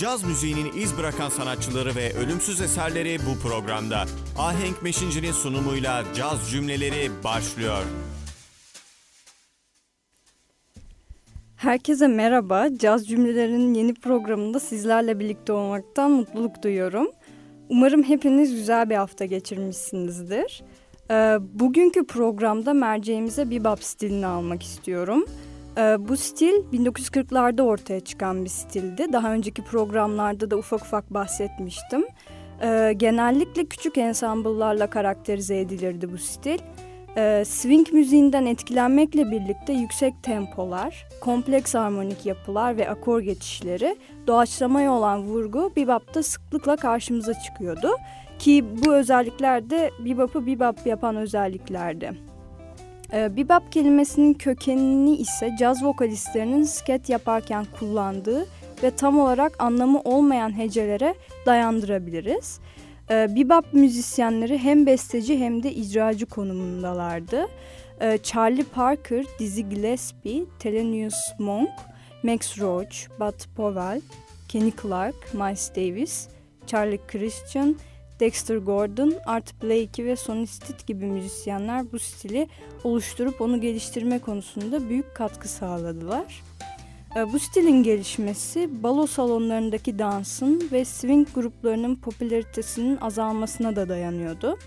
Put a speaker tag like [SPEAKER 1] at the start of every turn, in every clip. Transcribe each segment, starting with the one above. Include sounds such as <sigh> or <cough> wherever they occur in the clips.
[SPEAKER 1] Caz müziğinin iz bırakan sanatçıları ve ölümsüz eserleri bu programda. Ahenk Meşinci'nin sunumuyla caz cümleleri başlıyor.
[SPEAKER 2] Herkese merhaba. Caz Cümlelerinin yeni programında sizlerle birlikte olmaktan mutluluk duyuyorum. Umarım hepiniz güzel bir hafta geçirmişsinizdir. Ee, bugünkü programda merceğimize bebop stilini almak istiyorum. Ee, bu stil 1940'larda ortaya çıkan bir stildi. Daha önceki programlarda da ufak ufak bahsetmiştim. Ee, genellikle küçük ensambıllarla karakterize edilirdi bu stil. Ee, swing müziğinden etkilenmekle birlikte yüksek tempolar, kompleks harmonik yapılar ve akor geçişleri doğaçlamaya olan vurgu bebop'ta sıklıkla karşımıza çıkıyordu. Ki bu özellikler de bebop'u bebop yapan özelliklerdi. Ee, bebop kelimesinin kökenini ise caz vokalistlerinin sket yaparken kullandığı ve tam olarak anlamı olmayan hecelere dayandırabiliriz. Ee, bebop müzisyenleri hem besteci hem de icracı konumundalardı. Ee, Charlie Parker, Dizzy Gillespie, Thelonious Monk, Max Roach, Bud Powell, Kenny Clark, Miles Davis, Charlie Christian, Dexter Gordon, Art Blakey ve Sonny Stitt gibi müzisyenler bu stili oluşturup onu geliştirme konusunda büyük katkı sağladılar. Ee, bu stilin gelişmesi balo salonlarındaki dansın ve swing gruplarının popülaritesinin azalmasına da dayanıyordu.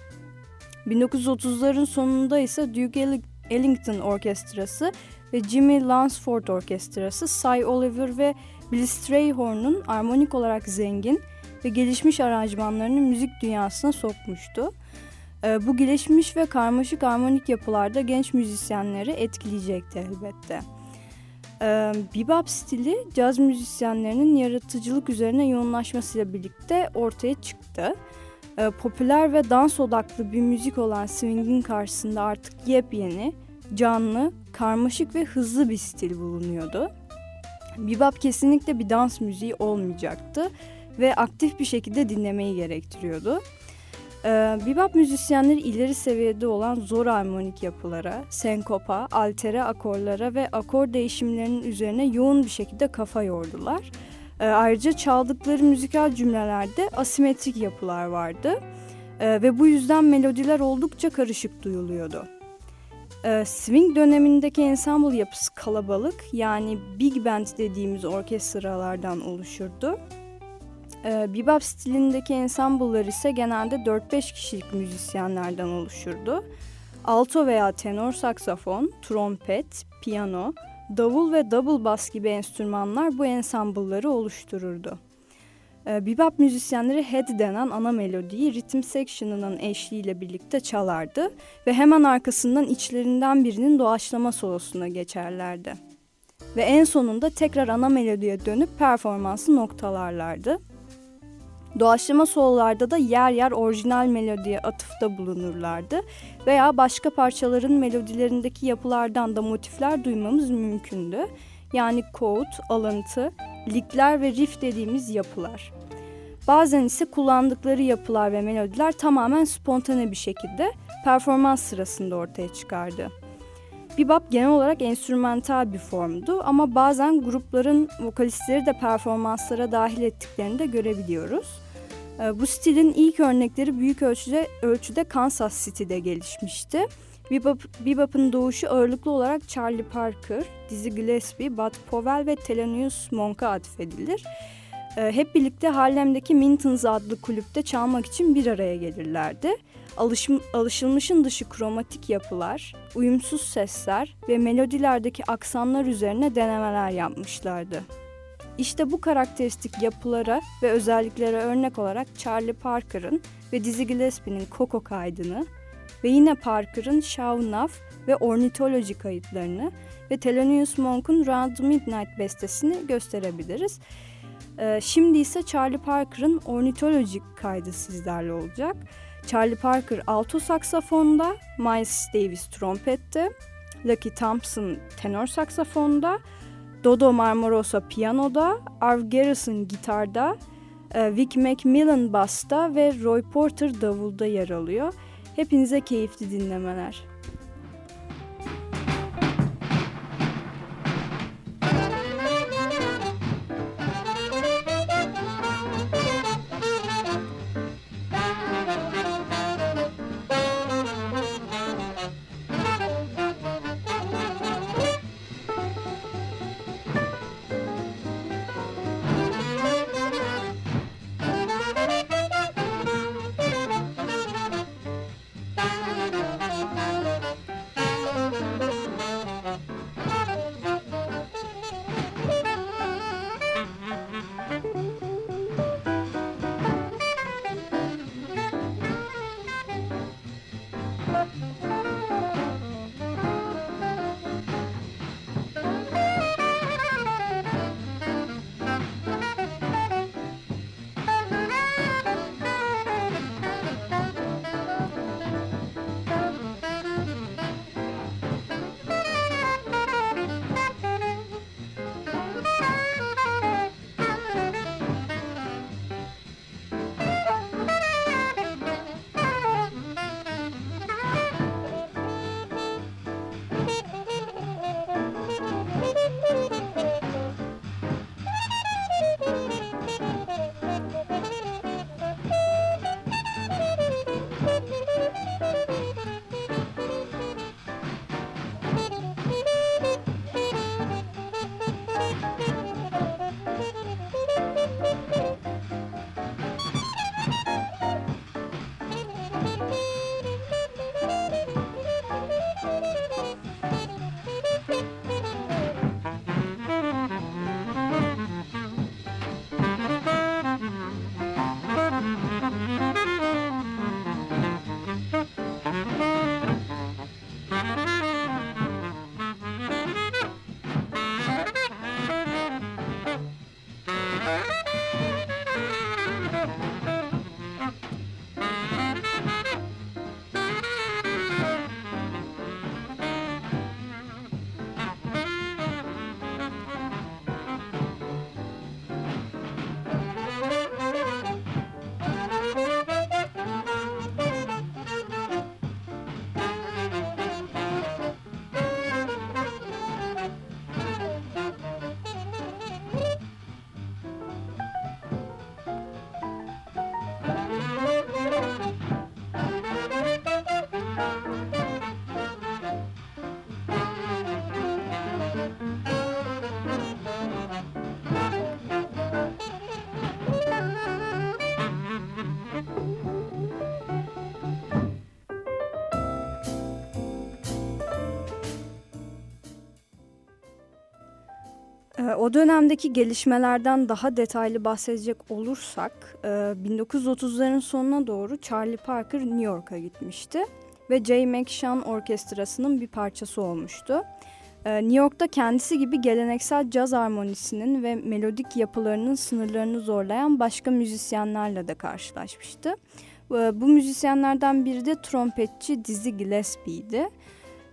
[SPEAKER 2] 1930'ların sonunda ise Duke Ellington Orkestrası ve Jimmy Lansford Orkestrası Cy Oliver ve Billy Strayhorn'un armonik olarak zengin ve gelişmiş aranjmanlarını müzik dünyasına sokmuştu. Ee, bu gelişmiş ve karmaşık armonik yapılarda genç müzisyenleri etkileyecekti elbette. Ee, bebop stili caz müzisyenlerinin yaratıcılık üzerine yoğunlaşmasıyla birlikte ortaya çıktı. Ee, popüler ve dans odaklı bir müzik olan swing'in karşısında artık yepyeni, canlı, karmaşık ve hızlı bir stil bulunuyordu. Bebop kesinlikle bir dans müziği olmayacaktı ve aktif bir şekilde dinlemeyi gerektiriyordu. Ee, bebop müzisyenleri ileri seviyede olan zor armonik yapılara, senkopa, altere akorlara ve akor değişimlerinin üzerine yoğun bir şekilde kafa yordular. Ee, ayrıca çaldıkları müzikal cümlelerde asimetrik yapılar vardı ee, ve bu yüzden melodiler oldukça karışık duyuluyordu. Ee, swing dönemindeki ensemble yapısı kalabalık yani big band dediğimiz orkestralardan oluşurdu. E, bebop stilindeki ensemble'lar ise genelde 4-5 kişilik müzisyenlerden oluşurdu. Alto veya tenor saksafon, trompet, piyano, davul ve double bass gibi enstrümanlar bu ensemble'ları oluştururdu. E, bebop müzisyenleri head denen ana melodiyi ritim section'ının eşliğiyle birlikte çalardı ve hemen arkasından içlerinden birinin doğaçlama solosuna geçerlerdi. Ve en sonunda tekrar ana melodiye dönüp performansı noktalarlardı. Doğaçlama sololarda da yer yer orijinal melodiye atıfta bulunurlardı veya başka parçaların melodilerindeki yapılardan da motifler duymamız mümkündü. Yani quote, alıntı, likler ve riff dediğimiz yapılar. Bazen ise kullandıkları yapılar ve melodiler tamamen spontane bir şekilde performans sırasında ortaya çıkardı. Bebop genel olarak enstrümantal bir formdu ama bazen grupların vokalistleri de performanslara dahil ettiklerini de görebiliyoruz. Ee, bu stilin ilk örnekleri büyük ölçüde, ölçüde Kansas City'de gelişmişti. Bebop, bebop'un doğuşu ağırlıklı olarak Charlie Parker, Dizzy Gillespie, Bud Powell ve Thelonious Monk'a atfedilir. Ee, hep birlikte Harlem'deki Mintons adlı kulüpte çalmak için bir araya gelirlerdi. Alışım, alışılmışın dışı kromatik yapılar, uyumsuz sesler ve melodilerdeki aksanlar üzerine denemeler yapmışlardı. İşte bu karakteristik yapılara ve özelliklere örnek olarak Charlie Parker'ın ve Dizzy Gillespie'nin Coco kaydını ve yine Parker'ın Enough ve Ornithology kayıtlarını ve Thelonious Monk'un Round Midnight bestesini gösterebiliriz. Ee, şimdi ise Charlie Parker'ın Ornithology kaydı sizlerle olacak. Charlie Parker alto saksafonda, Miles Davis trompette, Lucky Thompson tenor saksafonda, Dodo Marmorosa piyanoda, Arv Garrison gitarda, e, Vic Macmillan basta ve Roy Porter davulda yer alıyor. Hepinize keyifli dinlemeler. O dönemdeki gelişmelerden daha detaylı bahsedecek olursak, 1930'ların e, sonuna doğru Charlie Parker New York'a gitmişti ve J. McShann Orkestrası'nın bir parçası olmuştu. Ee, New York'ta kendisi gibi geleneksel caz armonisinin ve melodik yapılarının sınırlarını zorlayan başka müzisyenlerle de karşılaşmıştı. Ee, bu müzisyenlerden biri de trompetçi Dizzy Gillespie'ydi.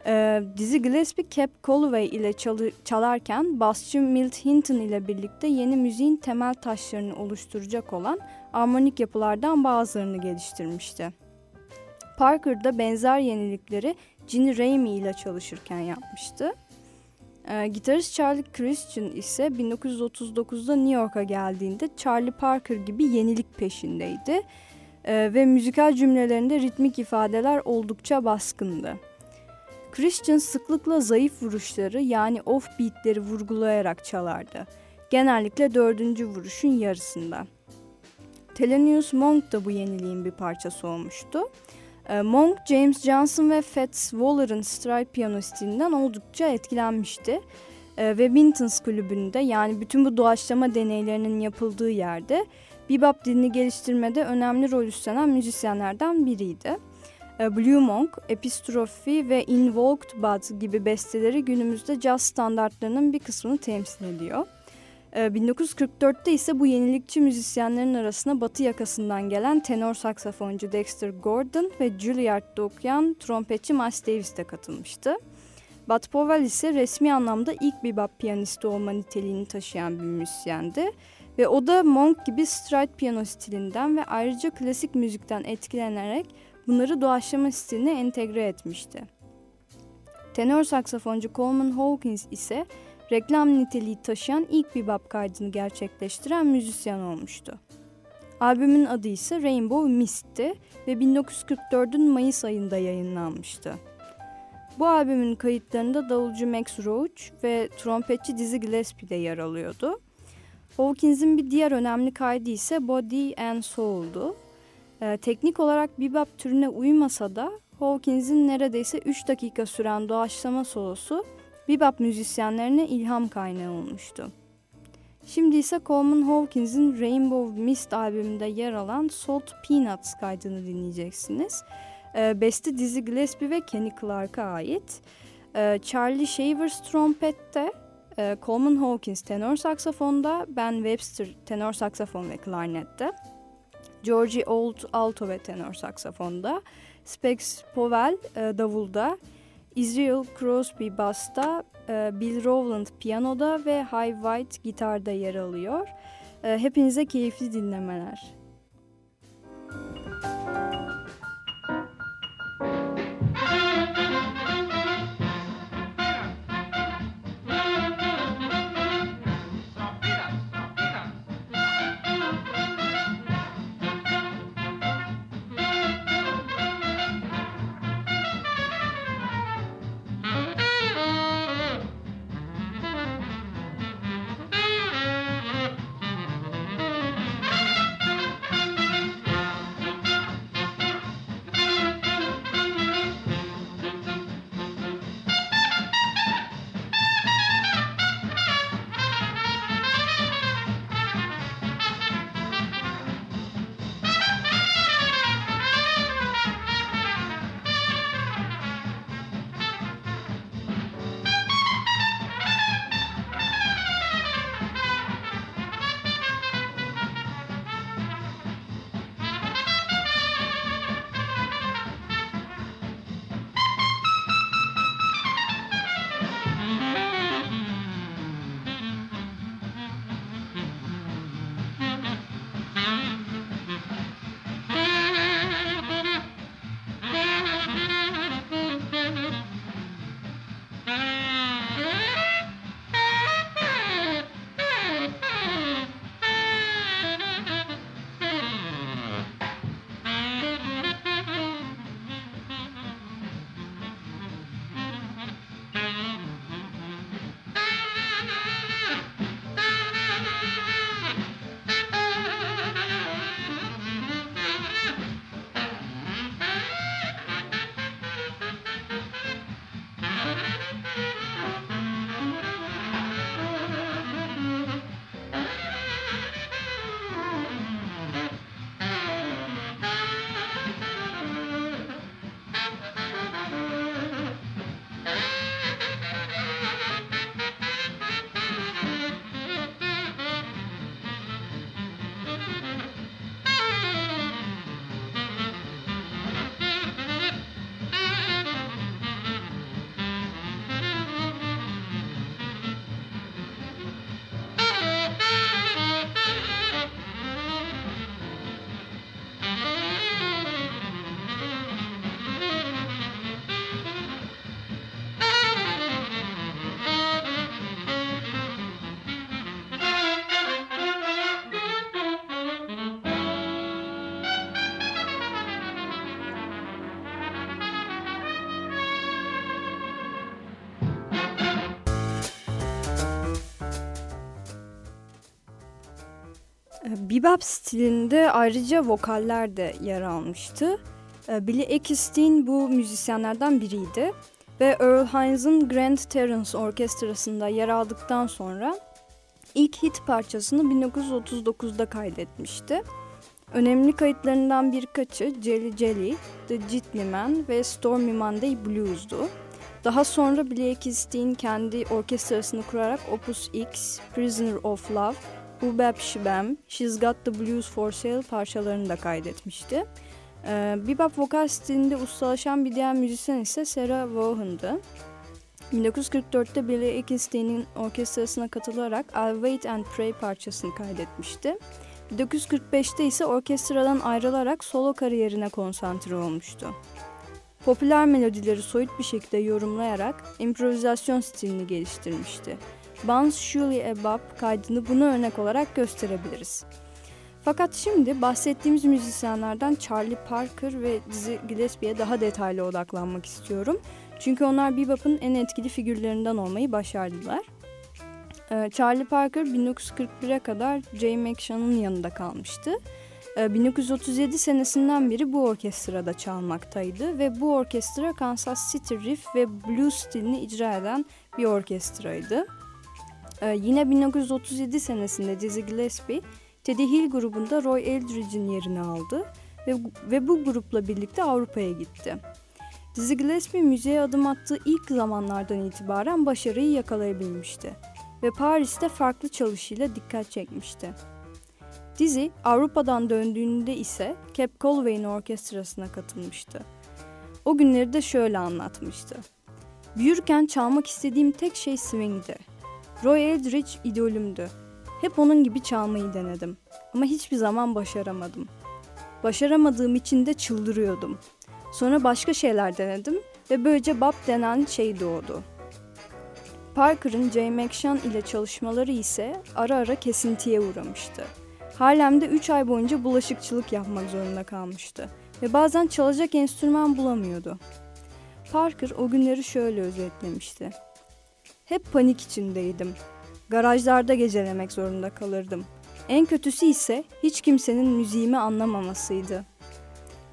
[SPEAKER 2] Ee, Dizzy Gillespie Cap Calloway ile çalı, çalarken basçı Milt Hinton ile birlikte yeni müziğin temel taşlarını oluşturacak olan armonik yapılardan bazılarını geliştirmişti. Parker da benzer yenilikleri Ginny Ramey ile çalışırken yapmıştı. Ee, gitarist Charlie Christian ise 1939'da New York'a geldiğinde Charlie Parker gibi yenilik peşindeydi ee, ve müzikal cümlelerinde ritmik ifadeler oldukça baskındı. Christian sıklıkla zayıf vuruşları yani off beatleri vurgulayarak çalardı. Genellikle dördüncü vuruşun yarısında. Thelonious Monk da bu yeniliğin bir parçası olmuştu. Ee, Monk, James Johnson ve Fats Waller'ın stride piyano stilinden oldukça etkilenmişti. Ee, ve Vinton's kulübünde yani bütün bu doğaçlama deneylerinin yapıldığı yerde bebop dilini geliştirmede önemli rol üstlenen müzisyenlerden biriydi. Ee, Blue Monk, Epistrophe ve Invoked Bud gibi besteleri günümüzde caz standartlarının bir kısmını temsil ediyor. 1944'te ee, ise bu yenilikçi müzisyenlerin arasına batı yakasından gelen tenor saksafoncu Dexter Gordon ve Juilliard'da okuyan trompetçi Miles Davis de katılmıştı. Bud Powell ise resmi anlamda ilk bebop piyanisti olma niteliğini taşıyan bir müzisyendi. Ve o da Monk gibi stride piyano stilinden ve ayrıca klasik müzikten etkilenerek bunları doğaçlama stiline entegre etmişti. Tenor saksafoncu Coleman Hawkins ise reklam niteliği taşıyan ilk bebop kaydını gerçekleştiren müzisyen olmuştu. Albümün adı ise Rainbow Mist'ti ve 1944'ün Mayıs ayında yayınlanmıştı. Bu albümün kayıtlarında davulcu Max Roach ve trompetçi Dizzy Gillespie de yer alıyordu. Hawkins'in bir diğer önemli kaydı ise Body and Soul'du ee, teknik olarak bebop türüne uymasa da Hawkins'in neredeyse 3 dakika süren doğaçlama solosu bebop müzisyenlerine ilham kaynağı olmuştu. Şimdi ise Coleman Hawkins'in Rainbow Mist albümünde yer alan Salt Peanuts kaydını dinleyeceksiniz. E, beste Dizzy Gillespie ve Kenny Clark'a ait. E, Charlie Shavers trompette, e, Coleman Hawkins tenor saksafonda, Ben Webster tenor saksafon ve klarnette. Georgie Old alto ve tenor saksafonda, Spex Powell e, davulda, Israel Crosby basta, e, Bill Rowland piyanoda ve High White gitarda yer alıyor. E, hepinize keyifli dinlemeler. Bebop stilinde ayrıca vokaller de yer almıştı. Ee, Billy Eckstein bu müzisyenlerden biriydi ve Earl Hines'ın Grand Terence Orkestrası'nda yer aldıktan sonra ilk hit parçasını 1939'da kaydetmişti. Önemli kayıtlarından birkaçı Jelly Jelly, The Jitney Man ve Stormy Monday Blues'du. Daha sonra Billy Eckstein kendi orkestrasını kurarak Opus X, Prisoner of Love Ubeb Shibem, She's Got the Blues for Sale parçalarını da kaydetmişti. Ee, bebop vokal stilinde ustalaşan bir diğer müzisyen ise Sarah Vaughan'dı. 1944'te Billy Eckstein'in orkestrasına katılarak I'll Wait and Pray parçasını kaydetmişti. 1945'te ise orkestradan ayrılarak solo kariyerine konsantre olmuştu. Popüler melodileri soyut bir şekilde yorumlayarak improvizasyon stilini geliştirmişti. Bounce Surely Above kaydını buna örnek olarak gösterebiliriz. Fakat şimdi bahsettiğimiz müzisyenlerden Charlie Parker ve Dizzy Gillespie'ye daha detaylı odaklanmak istiyorum. Çünkü onlar bebop'un en etkili figürlerinden olmayı başardılar. Ee, Charlie Parker 1941'e kadar Jay McShann'ın yanında kalmıştı. 1937 ee, senesinden beri bu orkestrada çalmaktaydı ve bu orkestra Kansas City Riff ve Blues stilini icra eden bir orkestraydı. Ee, yine 1937 senesinde Dizzy Gillespie, Teddy Hill grubunda Roy Eldridge'in yerini aldı ve, ve bu grupla birlikte Avrupa'ya gitti. Dizzy Gillespie müziğe adım attığı ilk zamanlardan itibaren başarıyı yakalayabilmişti ve Paris'te farklı çalışıyla dikkat çekmişti. Dizzy Avrupa'dan döndüğünde ise Cap Colway'in orkestrasına katılmıştı. O günleri de şöyle anlatmıştı. Büyürken çalmak istediğim tek şey swing'di. Roy Eldridge idolümdü. Hep onun gibi çalmayı denedim ama hiçbir zaman başaramadım. Başaramadığım için de çıldırıyordum. Sonra başka şeyler denedim ve böylece Bob denen şey doğdu. Parker'ın Jay McShann ile çalışmaları ise ara ara kesintiye uğramıştı. Harlem'de 3 ay boyunca bulaşıkçılık yapmak zorunda kalmıştı ve bazen çalacak enstrüman bulamıyordu. Parker o günleri şöyle özetlemişti. Hep panik içindeydim. Garajlarda gecelemek zorunda kalırdım. En kötüsü ise hiç kimsenin müziğimi anlamamasıydı.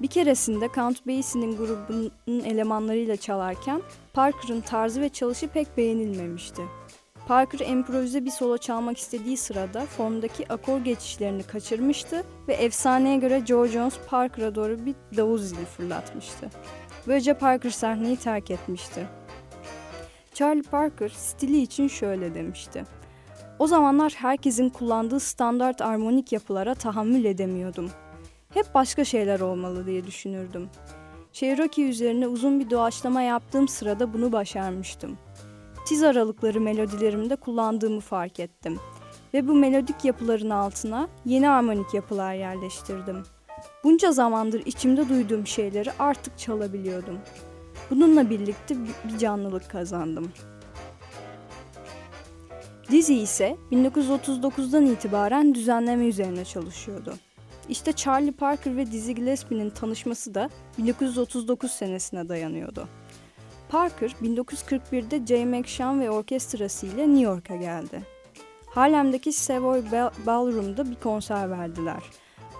[SPEAKER 2] Bir keresinde Count Basie'nin grubunun elemanlarıyla çalarken Parker'ın tarzı ve çalışı pek beğenilmemişti. Parker improvize bir solo çalmak istediği sırada formdaki akor geçişlerini kaçırmıştı ve efsaneye göre Joe Jones Parker'a doğru bir davul zili fırlatmıştı. Böylece Parker sahneyi terk etmişti. Charlie Parker stili için şöyle demişti. O zamanlar herkesin kullandığı standart armonik yapılara tahammül edemiyordum. Hep başka şeyler olmalı diye düşünürdüm. Cherokee üzerine uzun bir doğaçlama yaptığım sırada bunu başarmıştım. Tiz aralıkları melodilerimde kullandığımı fark ettim ve bu melodik yapıların altına yeni armonik yapılar yerleştirdim. Bunca zamandır içimde duyduğum şeyleri artık çalabiliyordum. Bununla birlikte bir canlılık kazandım. Dizzy ise 1939'dan itibaren düzenleme üzerine çalışıyordu. İşte Charlie Parker ve Dizzy Gillespie'nin tanışması da 1939 senesine dayanıyordu. Parker 1941'de Jay McShann ve orkestrası ile New York'a geldi. Harlem'deki Savoy Ballroom'da bir konser verdiler.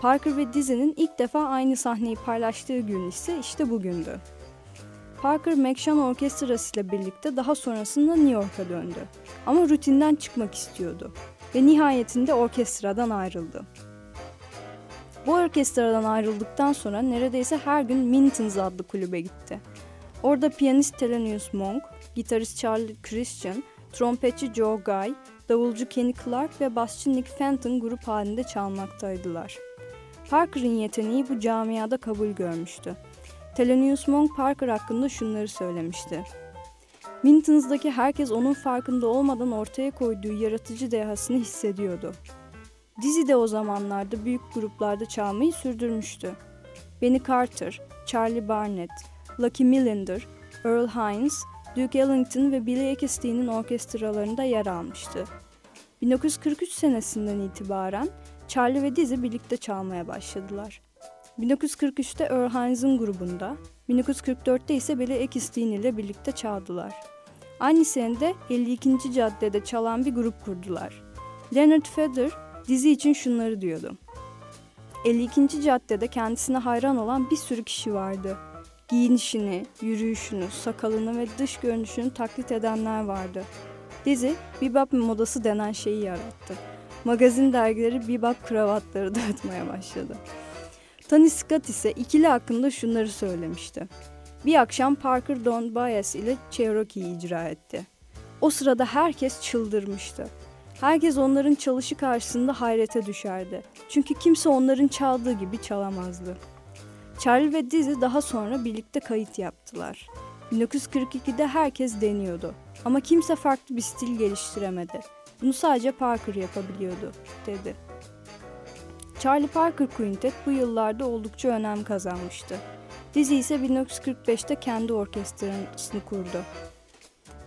[SPEAKER 2] Parker ve Dizzy'nin ilk defa aynı sahneyi paylaştığı gün ise işte bugündü. Parker McShann orkestrası ile birlikte daha sonrasında New York'a döndü. Ama rutinden çıkmak istiyordu ve nihayetinde orkestradan ayrıldı. Bu orkestradan ayrıldıktan sonra neredeyse her gün Mintons adlı kulübe gitti. Orada piyanist Thelonious Monk, gitarist Charlie Christian, trompetçi Joe Guy, davulcu Kenny Clark ve basçı Nick Fenton grup halinde çalmaktaydılar. Parker'ın yeteneği bu camiada kabul görmüştü. Thelonious Monk Parker hakkında şunları söylemişti. Mintons'daki herkes onun farkında olmadan ortaya koyduğu yaratıcı dehasını hissediyordu. Dizzy de o zamanlarda büyük gruplarda çalmayı sürdürmüştü. Benny Carter, Charlie Barnett, Lucky Millinder, Earl Hines, Duke Ellington ve Billy Eckstein'in orkestralarında yer almıştı. 1943 senesinden itibaren Charlie ve Dizzy birlikte çalmaya başladılar. 1943'te Earl Hines'ın grubunda, 1944'te ise Billy Eckstein ile birlikte çaldılar. Aynı senede 52. caddede çalan bir grup kurdular. Leonard Feather dizi için şunları diyordu. 52. caddede kendisine hayran olan bir sürü kişi vardı. Giyinişini, yürüyüşünü, sakalını ve dış görünüşünü taklit edenler vardı. Dizi, bebop modası denen şeyi yarattı. Magazin dergileri bebop kravatları <laughs> dağıtmaya başladı. Tony Scott ise ikili hakkında şunları söylemişti. Bir akşam Parker Don Bias ile Cherokee'yi icra etti. O sırada herkes çıldırmıştı. Herkes onların çalışı karşısında hayrete düşerdi. Çünkü kimse onların çaldığı gibi çalamazdı. Charlie ve Dizzy daha sonra birlikte kayıt yaptılar. 1942'de herkes deniyordu ama kimse farklı bir stil geliştiremedi. Bunu sadece Parker yapabiliyordu, dedi. Charlie Parker Quintet bu yıllarda oldukça önem kazanmıştı. Dizzy ise 1945'te kendi orkestrasını kurdu.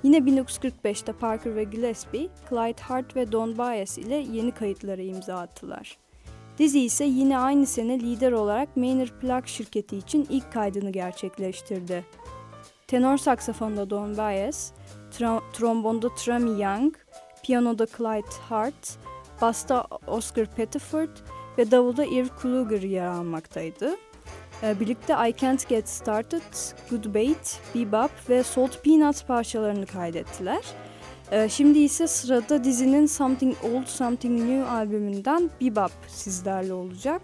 [SPEAKER 2] Yine 1945'te Parker ve Gillespie, Clyde Hart ve Don Byas ile yeni kayıtlara imza attılar. Dizzy ise yine aynı sene lider olarak Maynard Plak şirketi için ilk kaydını gerçekleştirdi. Tenor saksafonda Don Byas, tr- trombonda Trami Young, piyanoda Clyde Hart, basta Oscar Pettiford ve davulda Irv Kluger yer almaktaydı. Ee, birlikte I Can't Get Started, Good Bait, Bebop ve Salt Peanuts parçalarını kaydettiler. Ee, şimdi ise sırada dizinin Something Old Something New albümünden Bebop sizlerle olacak.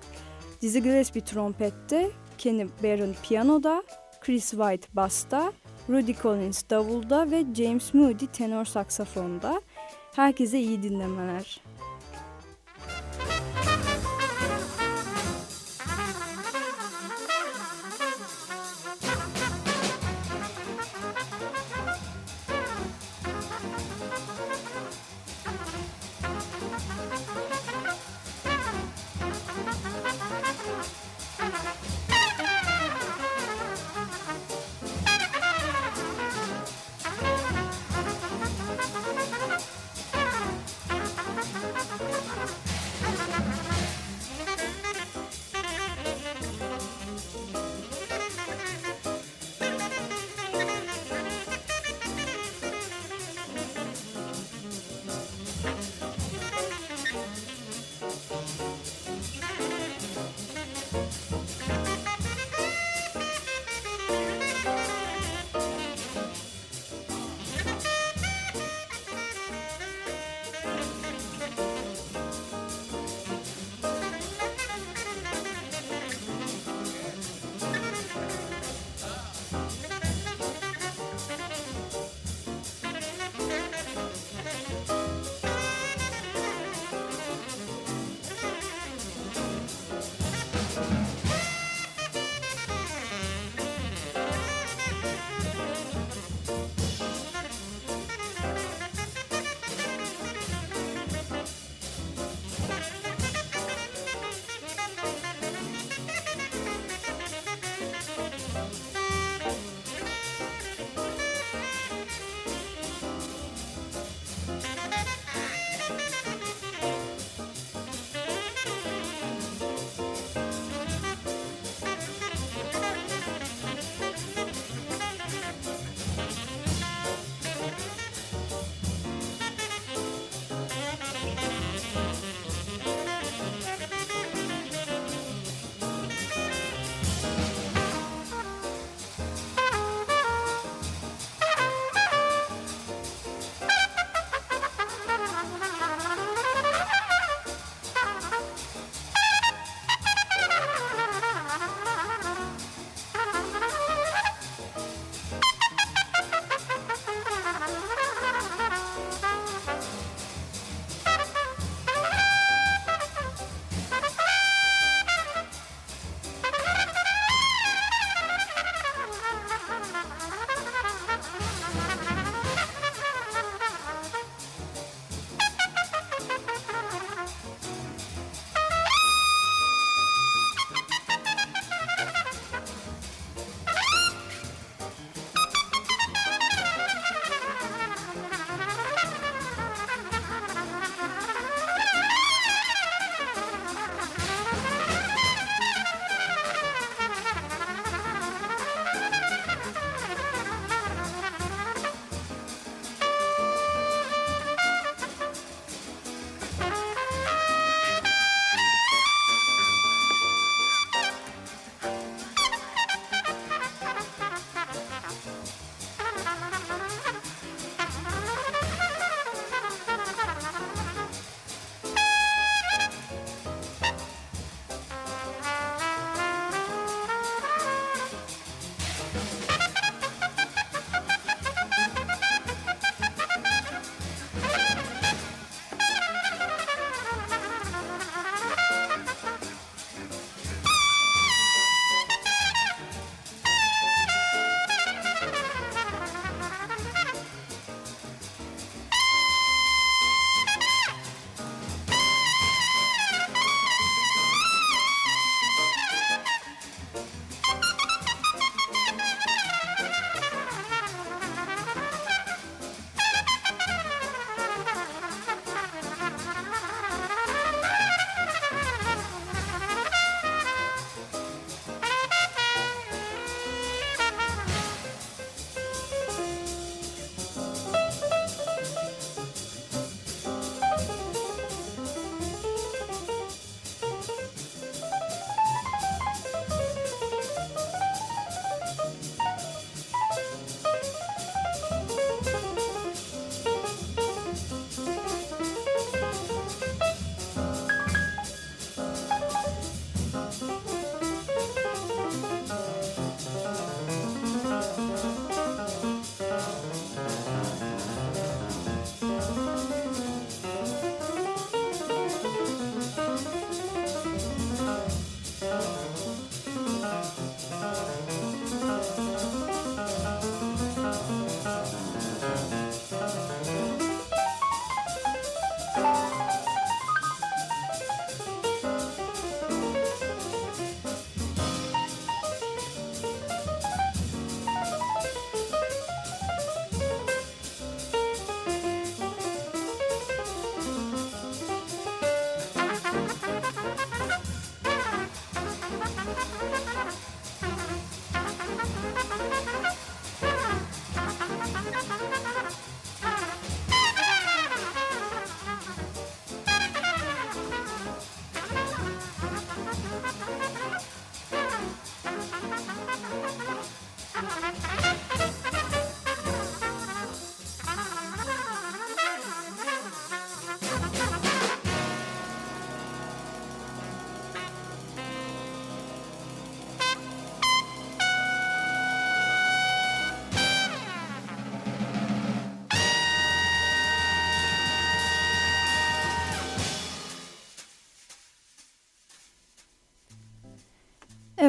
[SPEAKER 2] Dizzy Gillespie trompette, Kenny Barron piyanoda, Chris White basta, Rudy Collins davulda ve James Moody tenor saksafonda. Herkese iyi dinlemeler.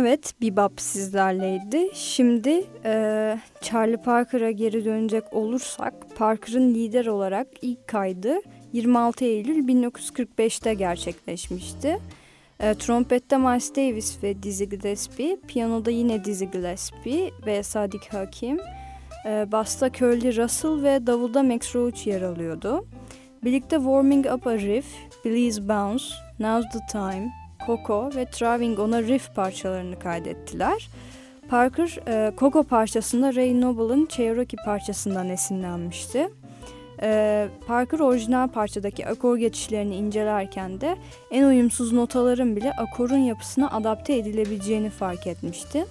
[SPEAKER 2] Evet, Bebop sizlerleydi. Şimdi e, Charlie Parker'a geri dönecek olursak, Parker'ın lider olarak ilk kaydı 26 Eylül 1945'te gerçekleşmişti. E, trompette Miles Davis ve Dizzy Gillespie, piyanoda yine Dizzy Gillespie ve Sadik Hakim, e, basta Curly Russell ve davulda Max Roach yer alıyordu. Birlikte Warming Up a Riff, Billy's Bounce, Now's the Time, Coco ve Traving ona riff parçalarını kaydettiler. Parker, e, Coco parçasında Ray Noble'ın Cherokee parçasından esinlenmişti. E, Parker orijinal parçadaki akor geçişlerini incelerken de en uyumsuz notaların bile akorun yapısına adapte edilebileceğini fark etmişti.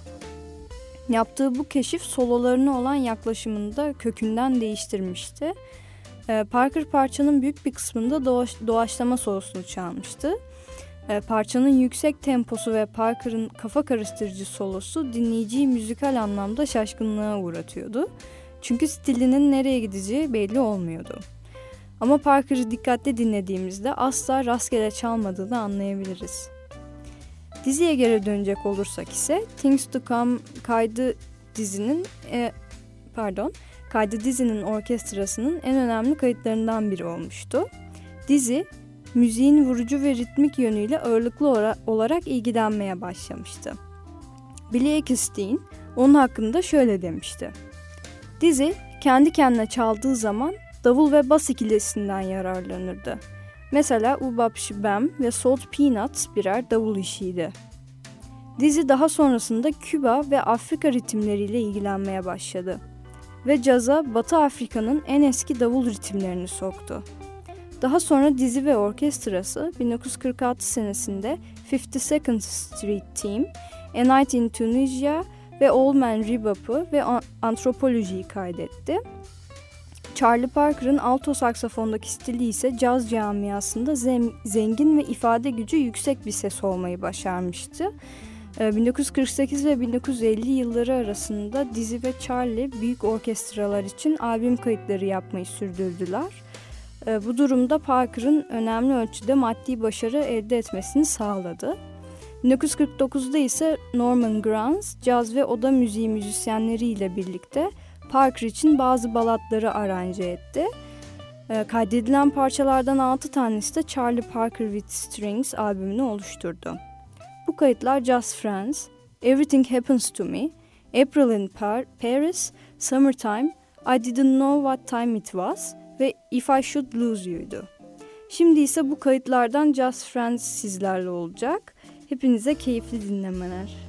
[SPEAKER 2] Yaptığı bu keşif sololarına olan yaklaşımını da kökünden değiştirmişti. E, Parker parçanın büyük bir kısmında doğaç, doğaçlama solosunu çalmıştı. E, parçanın yüksek temposu ve Parker'ın kafa karıştırıcı solosu dinleyiciyi müzikal anlamda şaşkınlığa uğratıyordu. Çünkü stilinin nereye gideceği belli olmuyordu. Ama Parker'ı dikkatli dinlediğimizde asla rastgele çalmadığını anlayabiliriz. Diziye geri dönecek olursak ise Things to Come kaydı dizinin e, pardon kaydı dizinin orkestrasının en önemli kayıtlarından biri olmuştu. Dizi müziğin vurucu ve ritmik yönüyle ağırlıklı olarak ilgilenmeye başlamıştı. Billy Eckstein onun hakkında şöyle demişti. Dizi kendi kendine çaldığı zaman davul ve bas ikilisinden yararlanırdı. Mesela Ubab Shibam ve Salt Peanuts birer davul işiydi. Dizi daha sonrasında Küba ve Afrika ritimleriyle ilgilenmeye başladı ve caza Batı Afrika'nın en eski davul ritimlerini soktu. Daha sonra dizi ve orkestrası 1946 senesinde 52nd Street Team, A Night in Tunisia ve Old Man Rebop'u ve Antropoloji'yi kaydetti. Charlie Parker'ın alto saksafondaki stili ise caz camiasında zengin ve ifade gücü yüksek bir ses olmayı başarmıştı. 1948 ee, ve 1950 yılları arasında Dizzy ve Charlie büyük orkestralar için albüm kayıtları yapmayı sürdürdüler. Ee, bu durumda Parker'ın önemli ölçüde maddi başarı elde etmesini sağladı. 1949'da ise Norman Granz, caz ve oda müziği müzisyenleriyle birlikte Parker için bazı balatları aranje etti. Ee, kaydedilen parçalardan 6 tanesi de Charlie Parker with Strings albümünü oluşturdu. Bu kayıtlar Just Friends, Everything Happens to Me, April in Par Paris, Summertime, I Didn't Know What Time It Was ve If I Should Lose You'du. Şimdi ise bu kayıtlardan Just Friends sizlerle olacak. Hepinize keyifli dinlemeler.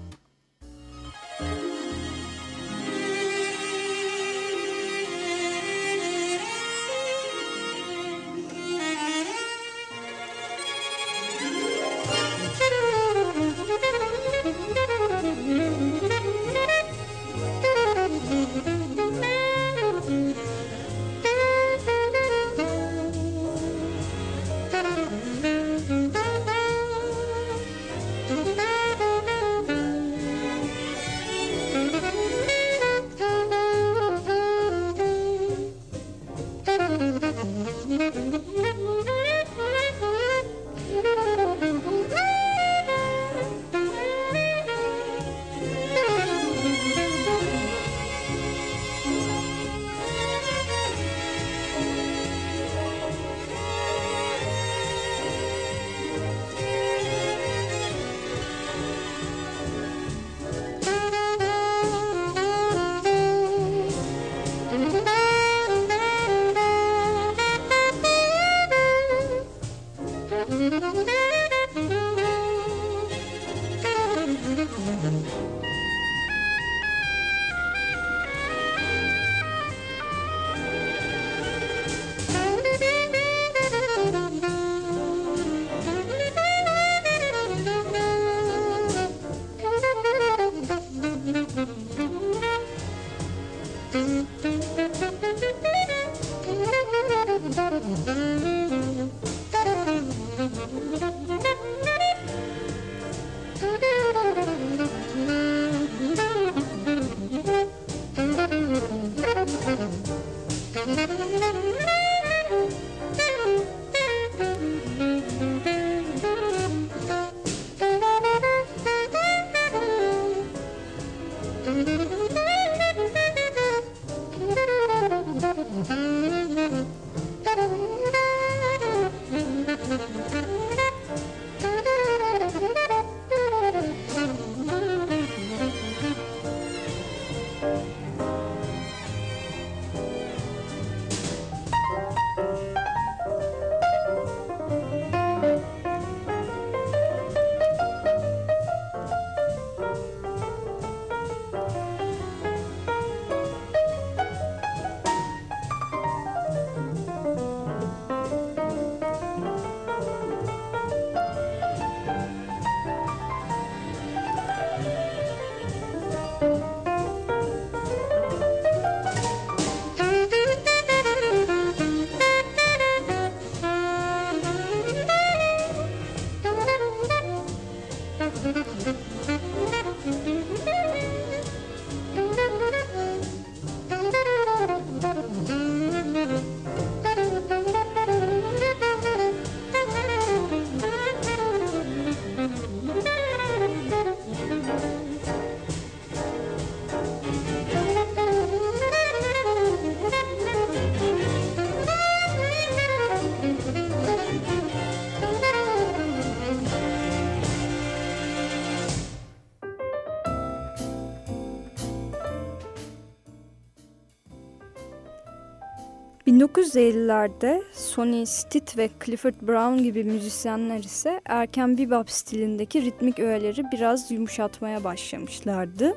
[SPEAKER 2] 1950'lerde Sonny Stitt ve Clifford Brown gibi müzisyenler ise erken bebop stilindeki ritmik öğeleri biraz yumuşatmaya başlamışlardı.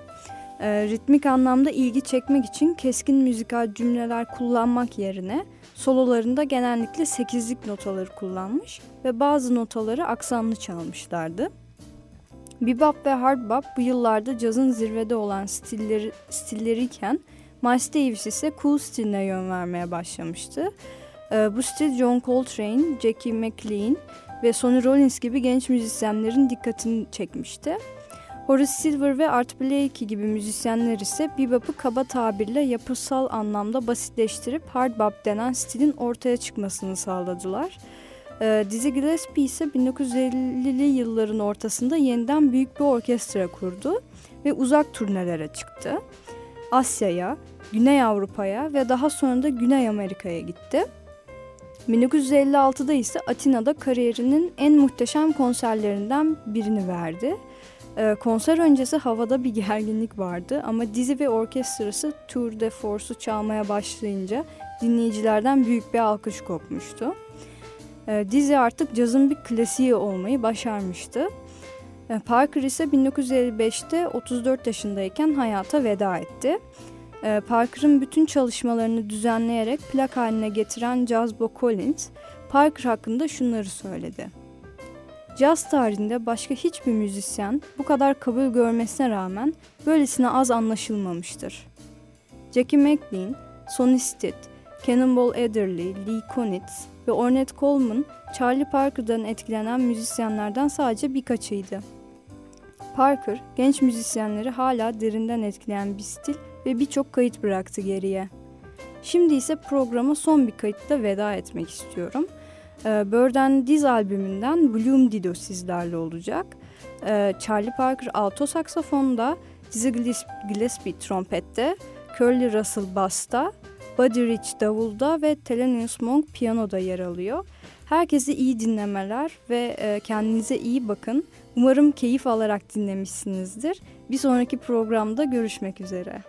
[SPEAKER 2] E, ritmik anlamda ilgi çekmek için keskin müzikal cümleler kullanmak yerine sololarında genellikle sekizlik notaları kullanmış ve bazı notaları aksanlı çalmışlardı. Bebop ve hard bop bu yıllarda cazın zirvede olan stilleri, stilleriyken Miles Davis ise cool stiline yön vermeye başlamıştı. Ee, bu stil John Coltrane, Jackie McLean ve Sonny Rollins gibi genç müzisyenlerin dikkatini çekmişti. Horace Silver ve Art Blakey gibi müzisyenler ise bebop'u kaba tabirle yapısal anlamda basitleştirip hard bop denen stilin ortaya çıkmasını sağladılar. Ee, Dizzy Gillespie ise 1950'li yılların ortasında yeniden büyük bir orkestra kurdu ve uzak turnelere çıktı. Asya'ya, Güney Avrupa'ya ve daha sonra da Güney Amerika'ya gitti. 1956'da ise Atina'da kariyerinin en muhteşem konserlerinden birini verdi. Ee, konser öncesi havada bir gerginlik vardı ama dizi ve orkestrası Tour de Force'u çalmaya başlayınca dinleyicilerden büyük bir alkış kopmuştu. Ee, dizi artık cazın bir klasiği olmayı başarmıştı. Ee, Parker ise 1955'te 34 yaşındayken hayata veda etti. Ee, Parker'ın bütün çalışmalarını düzenleyerek plak haline getiren Jazbo Collins, Parker hakkında şunları söyledi. Caz tarihinde başka hiçbir müzisyen bu kadar kabul görmesine rağmen böylesine az anlaşılmamıştır. Jackie McLean, Sonny Stitt, Cannonball Adderley, Lee Konitz ve Ornette Coleman, Charlie Parker'dan etkilenen müzisyenlerden sadece birkaçıydı. Parker, genç müzisyenleri hala derinden etkileyen bir stil ve birçok kayıt bıraktı geriye. Şimdi ise programa son bir kayıtla veda etmek istiyorum. Ee, Bird Diz albümünden Bloom Dido sizlerle olacak. Ee, Charlie Parker alto saksafonda, Dizzy Gillespie trompette, Curly Russell basta, Buddy Rich davulda ve Thelonious Monk piyanoda yer alıyor. Herkese iyi dinlemeler ve e, kendinize iyi bakın. Umarım keyif alarak dinlemişsinizdir. Bir sonraki programda görüşmek üzere.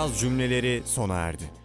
[SPEAKER 1] Caz cümleleri sona erdi.